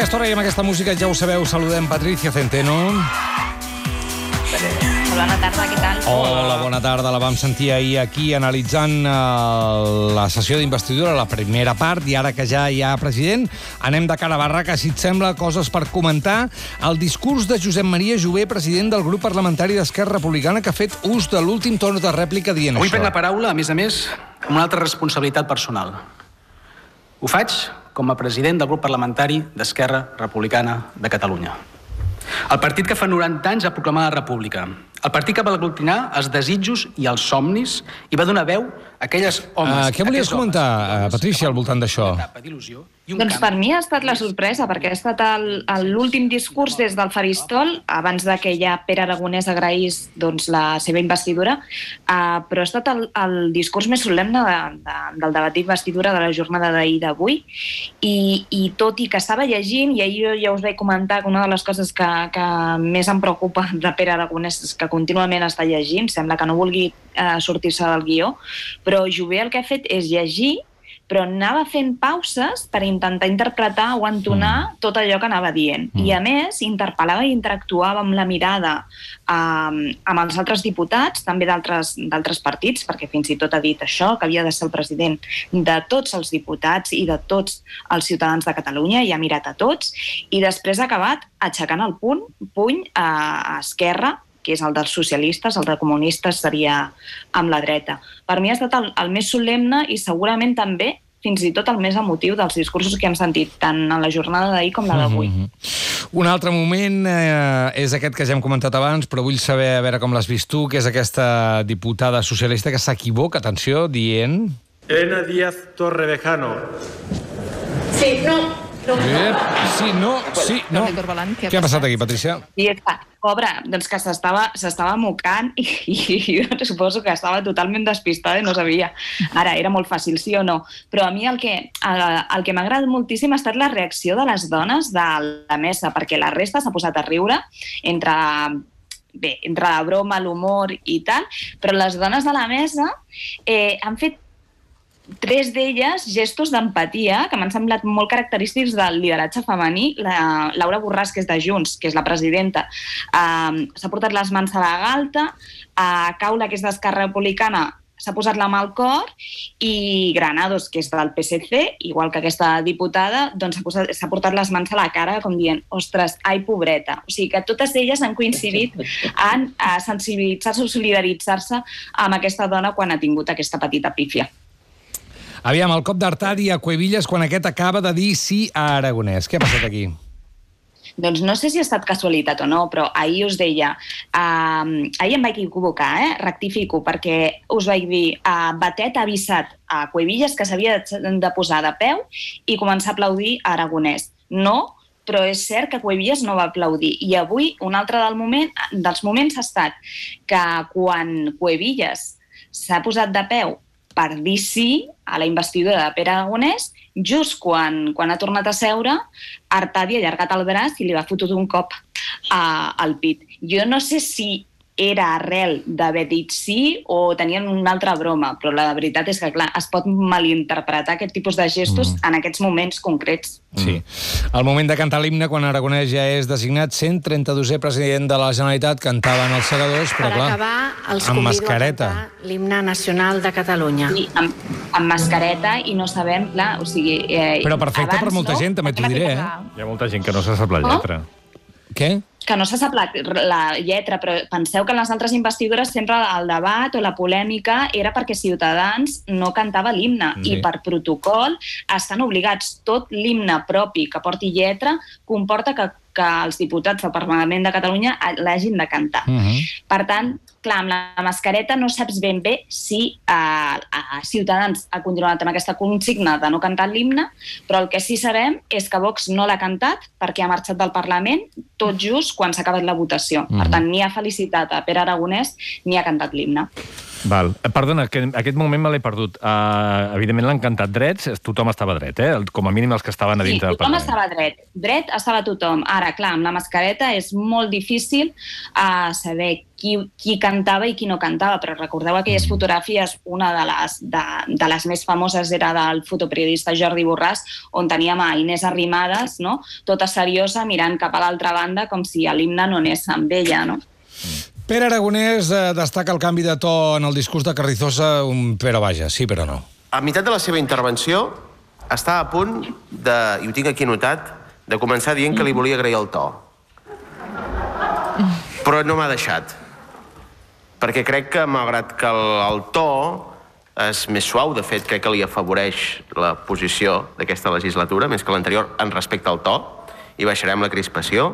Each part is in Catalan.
aquesta hora i amb aquesta música, ja ho sabeu, saludem Patricia Centeno. Bona tarda, què tal? Hola, bona tarda. La vam sentir ahir aquí analitzant uh, la sessió d'investidura, la primera part, i ara que ja hi ha president, anem de cara a barraca, si et sembla, coses per comentar. El discurs de Josep Maria Jové, president del grup parlamentari d'Esquerra Republicana, que ha fet ús de l'últim torn de rèplica dient Avui això. prenc la paraula, a més a més, amb una altra responsabilitat personal. Ho faig com a president del grup parlamentari d'Esquerra Republicana de Catalunya. El partit que fa 90 anys va proclamar la república. El partit que va aglutinar els desitjos i els somnis i va donar veu aquelles homes... Ah, què volies homes comentar, i dones eh, Patrícia, van al voltant d'això? Doncs per mi ha estat la sorpresa, perquè ha estat l'últim discurs des del faristol, abans de que ja Pere Aragonès agraís doncs, la seva investidura, uh, però ha estat el, el discurs més solemne de, de, del debat d'investidura de la jornada d'ahir d'avui, I, i tot i que estava llegint, i ahir jo ja us vaig comentar que una de les coses que, que més em preocupa de Pere Aragonès és que contínuament està llegint, sembla que no vulgui uh, sortir-se del guió, però Jové el que ha fet és llegir però anava fent pauses per intentar interpretar o entonar mm. tot allò que anava dient. Mm. I, a més, interpel·lava i interactuava amb la mirada um, amb els altres diputats, també d'altres partits, perquè fins i tot ha dit això, que havia de ser el president de tots els diputats i de tots els ciutadans de Catalunya, i ha mirat a tots, i després ha acabat aixecant el punt, puny a, a Esquerra, que és el dels socialistes, el de comunistes seria amb la dreta. Per mi ha estat el, el més solemne i segurament també fins i tot el més emotiu dels discursos que hem sentit, tant a la jornada d'ahir com la d'avui. Mm -hmm. Un altre moment eh, és aquest que ja hem comentat abans, però vull saber a veure com l'has vist tu, que és aquesta diputada socialista que s'equivoca, atenció, dient... Elena Díaz Torrevejano. Sí, no. No. Eh, sí, no, sí, no. Jordi Corbalan, què ha Què ha passat aquí, Patricia? I està, pobre, doncs que s'estava s'estava mocant i, i jo suposo que estava totalment despistada i no sabia. Ara, era molt fàcil, sí o no. Però a mi el que, el, el que m'ha agradat moltíssim ha estat la reacció de les dones de la mesa, perquè la resta s'ha posat a riure entre bé, entre la broma, l'humor i tal, però les dones de la mesa eh, han fet tres d'elles gestos d'empatia que m'han semblat molt característics del lideratge femení. La Laura Borràs, que és de Junts, que és la presidenta, eh, s'ha portat les mans a la galta, a Caula, que és d'Esquerra Republicana, s'ha posat la mà al cor i Granados, que és del PSC, igual que aquesta diputada, doncs s'ha posat- portat les mans a la cara com dient, ostres, ai, pobreta. O sigui que totes elles han coincidit en eh, sensibilitzar-se o solidaritzar-se amb aquesta dona quan ha tingut aquesta petita pífia. Aviam, el cop d'Artadi a Cuevillas quan aquest acaba de dir sí a Aragonès. Què ha passat aquí? Doncs no sé si ha estat casualitat o no, però ahir us deia, uh, ahir em vaig equivocar, eh? rectifico, perquè us vaig dir, uh, Batet ha avisat a Cuevillas que s'havia de posar de peu i començar a aplaudir a Aragonès. No, però és cert que Cuevillas no va aplaudir. I avui un altre del moment, dels moments ha estat que quan Cuevillas s'ha posat de peu per dir sí a la investidura de Pere Aragonès, just quan, quan ha tornat a seure, Artadi ha allargat el braç i li va fotut un cop a, al pit. Jo no sé si era arrel d'haver dit sí o tenien una altra broma, però la veritat és que, clar, es pot malinterpretar aquest tipus de gestos mm. en aquests moments concrets. Sí. El moment de cantar l'himne quan Aragonès ja és designat 132è president de la Generalitat cantaven els segadors, però per clar, acabar, els amb mascareta. l'himne nacional de Catalunya. I amb, amb mascareta i no sabem, clar, o sigui... Eh, Però perfecte abans, per molta no? gent, també t'ho diré, eh? Hi ha molta gent que no se sap la Oh? lletra. Què? Que no se sap la, la lletra, però penseu que en les altres investidures sempre el debat o la polèmica era perquè Ciutadans no cantava l'himne Sí. i per protocol estan obligats. Tot l'himne propi que porti lletra comporta que, que els diputats del Parlament de Catalunya l'hagin de cantar. Uh -huh. Per tant, clar, amb la mascareta no saps ben bé si eh, a Ciutadans ha continuat amb aquesta consigna de no cantar l'himne, però el que sí sabem és que Vox no l'ha cantat perquè ha marxat del Parlament tot just quan s'ha acabat la votació. Per Mhm. tant, ni ha felicitat a Pere Aragonès ni ha cantat l'himne. Val. Eh, Perdona, que aquest moment me l'he perdut. Uh, evidentment l'han cantat drets, tothom estava dret, eh? Com a mínim els que estaven a Sí, dintre del tothom Parlament. estava dret. Dret estava tothom. Ara, clar, amb la mascareta és molt difícil uh, saber qui, qui cantava i qui no cantava, però recordeu aquelles fotografies, una de les, de, de les més famoses era del fotoperiodista Jordi Borràs, on teníem a Inés Arrimadas, no? tota seriosa, mirant cap a l'altra banda, com si l'himne no anés amb ella. No? Pere Aragonès eh, destaca el canvi de to en el discurs de Carrizosa, un però vaja, sí però no. A meitat de la seva intervenció està a punt de, i ho tinc aquí notat, de començar dient que li volia agrair el to. Però no m'ha deixat. Perquè crec que, malgrat que el, el to és més suau, de fet, crec que li afavoreix la posició d'aquesta legislatura, més que l'anterior, en respecte al to, i baixarem la crispació.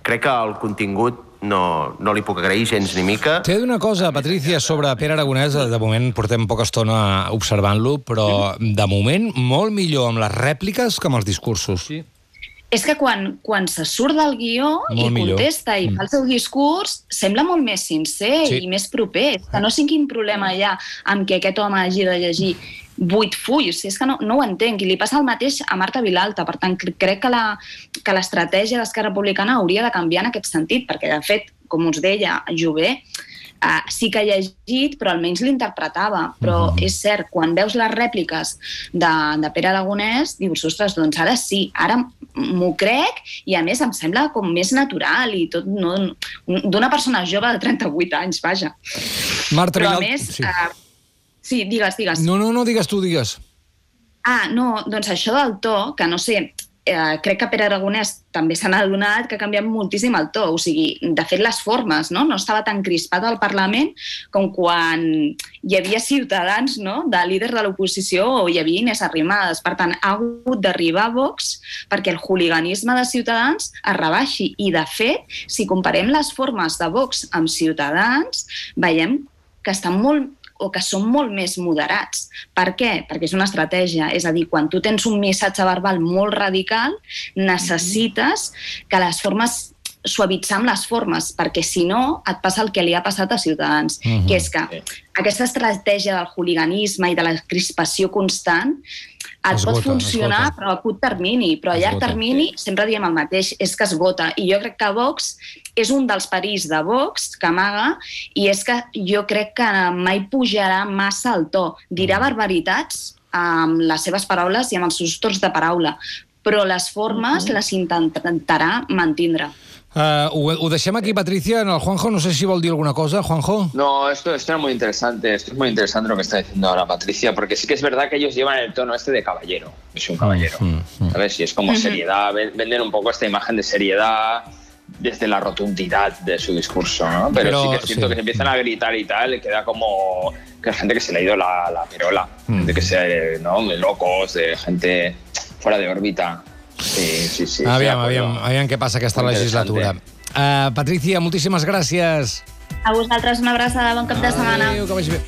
Crec que el contingut no, no li puc agrair gens ni mica. T'he de dir una cosa, Patricia, sobre Pere Aragonès. De moment portem poca estona observant-lo, però de moment molt millor amb les rèpliques que amb els discursos. Sí. És que quan, quan se surt del guió Molt i millor. contesta i fa el seu discurs, sembla molt més sincer Sí. i més proper. És que no sé quin problema hi ha amb que aquest home hagi de llegir vuit fulls. És que no, no ho entenc. I li passa el mateix a Marta Vilalta. Per tant, cre- crec que la- que l'estratègia d'Esquerra Republicana hauria de canviar en aquest sentit, perquè, de fet, com us deia, Jové, Uh, sí que ha llegit, però almenys l'interpretava. Però és cert, quan veus les rèpliques de, de Pere Aragonès, dius, ostres, doncs ara sí, ara m'ho crec i a més em sembla com més natural i tot no, d'una persona jove de 38 anys, vaja. Marta Però a més... Sí. Uh, sí, digues, digues. No, no, no, digues tu, digues. Ah, no, doncs això del to, que no sé, eh, crec que Pere Aragonès també se n'ha adonat que ha canviat moltíssim el to. O sigui, de fet, les formes, no? No estava tan crispat al Parlament com quan hi havia ciutadans, no?, de líder de l'oposició o hi havia Inés Arrimadas. Per tant, ha hagut d'arribar a Vox perquè el hooliganisme de Ciutadans es rebaixi. I, de fet, si comparem les formes de Vox amb Ciutadans, veiem que estan molt o que són molt més moderats. Per què? Perquè és una estratègia. És a dir, quan tu tens un missatge verbal molt radical, necessites que les formes suavitzar amb les formes, perquè si no et passa el que li ha passat a Ciutadans, uh -huh. que és que aquesta estratègia del hooliganisme i de la crispació constant et Esgota, pot funcionar esgota. però a curt termini, però a llarg Esgota. termini sempre diem el mateix, és que esgota. I jo crec que Vox és un dels perills de Vox que amaga i és que jo crec que mai pujarà massa el to. Dirà barbaritats amb les seves paraules i amb els seus torns de paraula, però les formes les intentarà mantindre. Uh, ho, ho deixem aquí, Patricia. En el Juanjo, no sé si vol dir alguna cosa. Juanjo? No, esto, esto era muy interesante. Esto es muy interesante lo que está diciendo ahora Patricia, porque sí que es verdad que ellos llevan el tono este de caballero. Es un caballero. ¿Sabes? Y es como seriedad. ven- Venden un poco esta imagen de seriedad desde la rotundidad de su discurso, ¿no? Pero, Pero, sí que es cierto sí. que se empiezan a gritar y tal, y queda como que hay gente que se le ha ido la, la perola, de que sea, ¿no? De locos, de gente fuera de órbita. Sí, sí, sí. aviam, de aviam, aviam què passa aquesta legislatura. Uh, Patricia, moltíssimes gràcies. A vosaltres una abraçada, bon cap de setmana. Adéu, que vagi bé.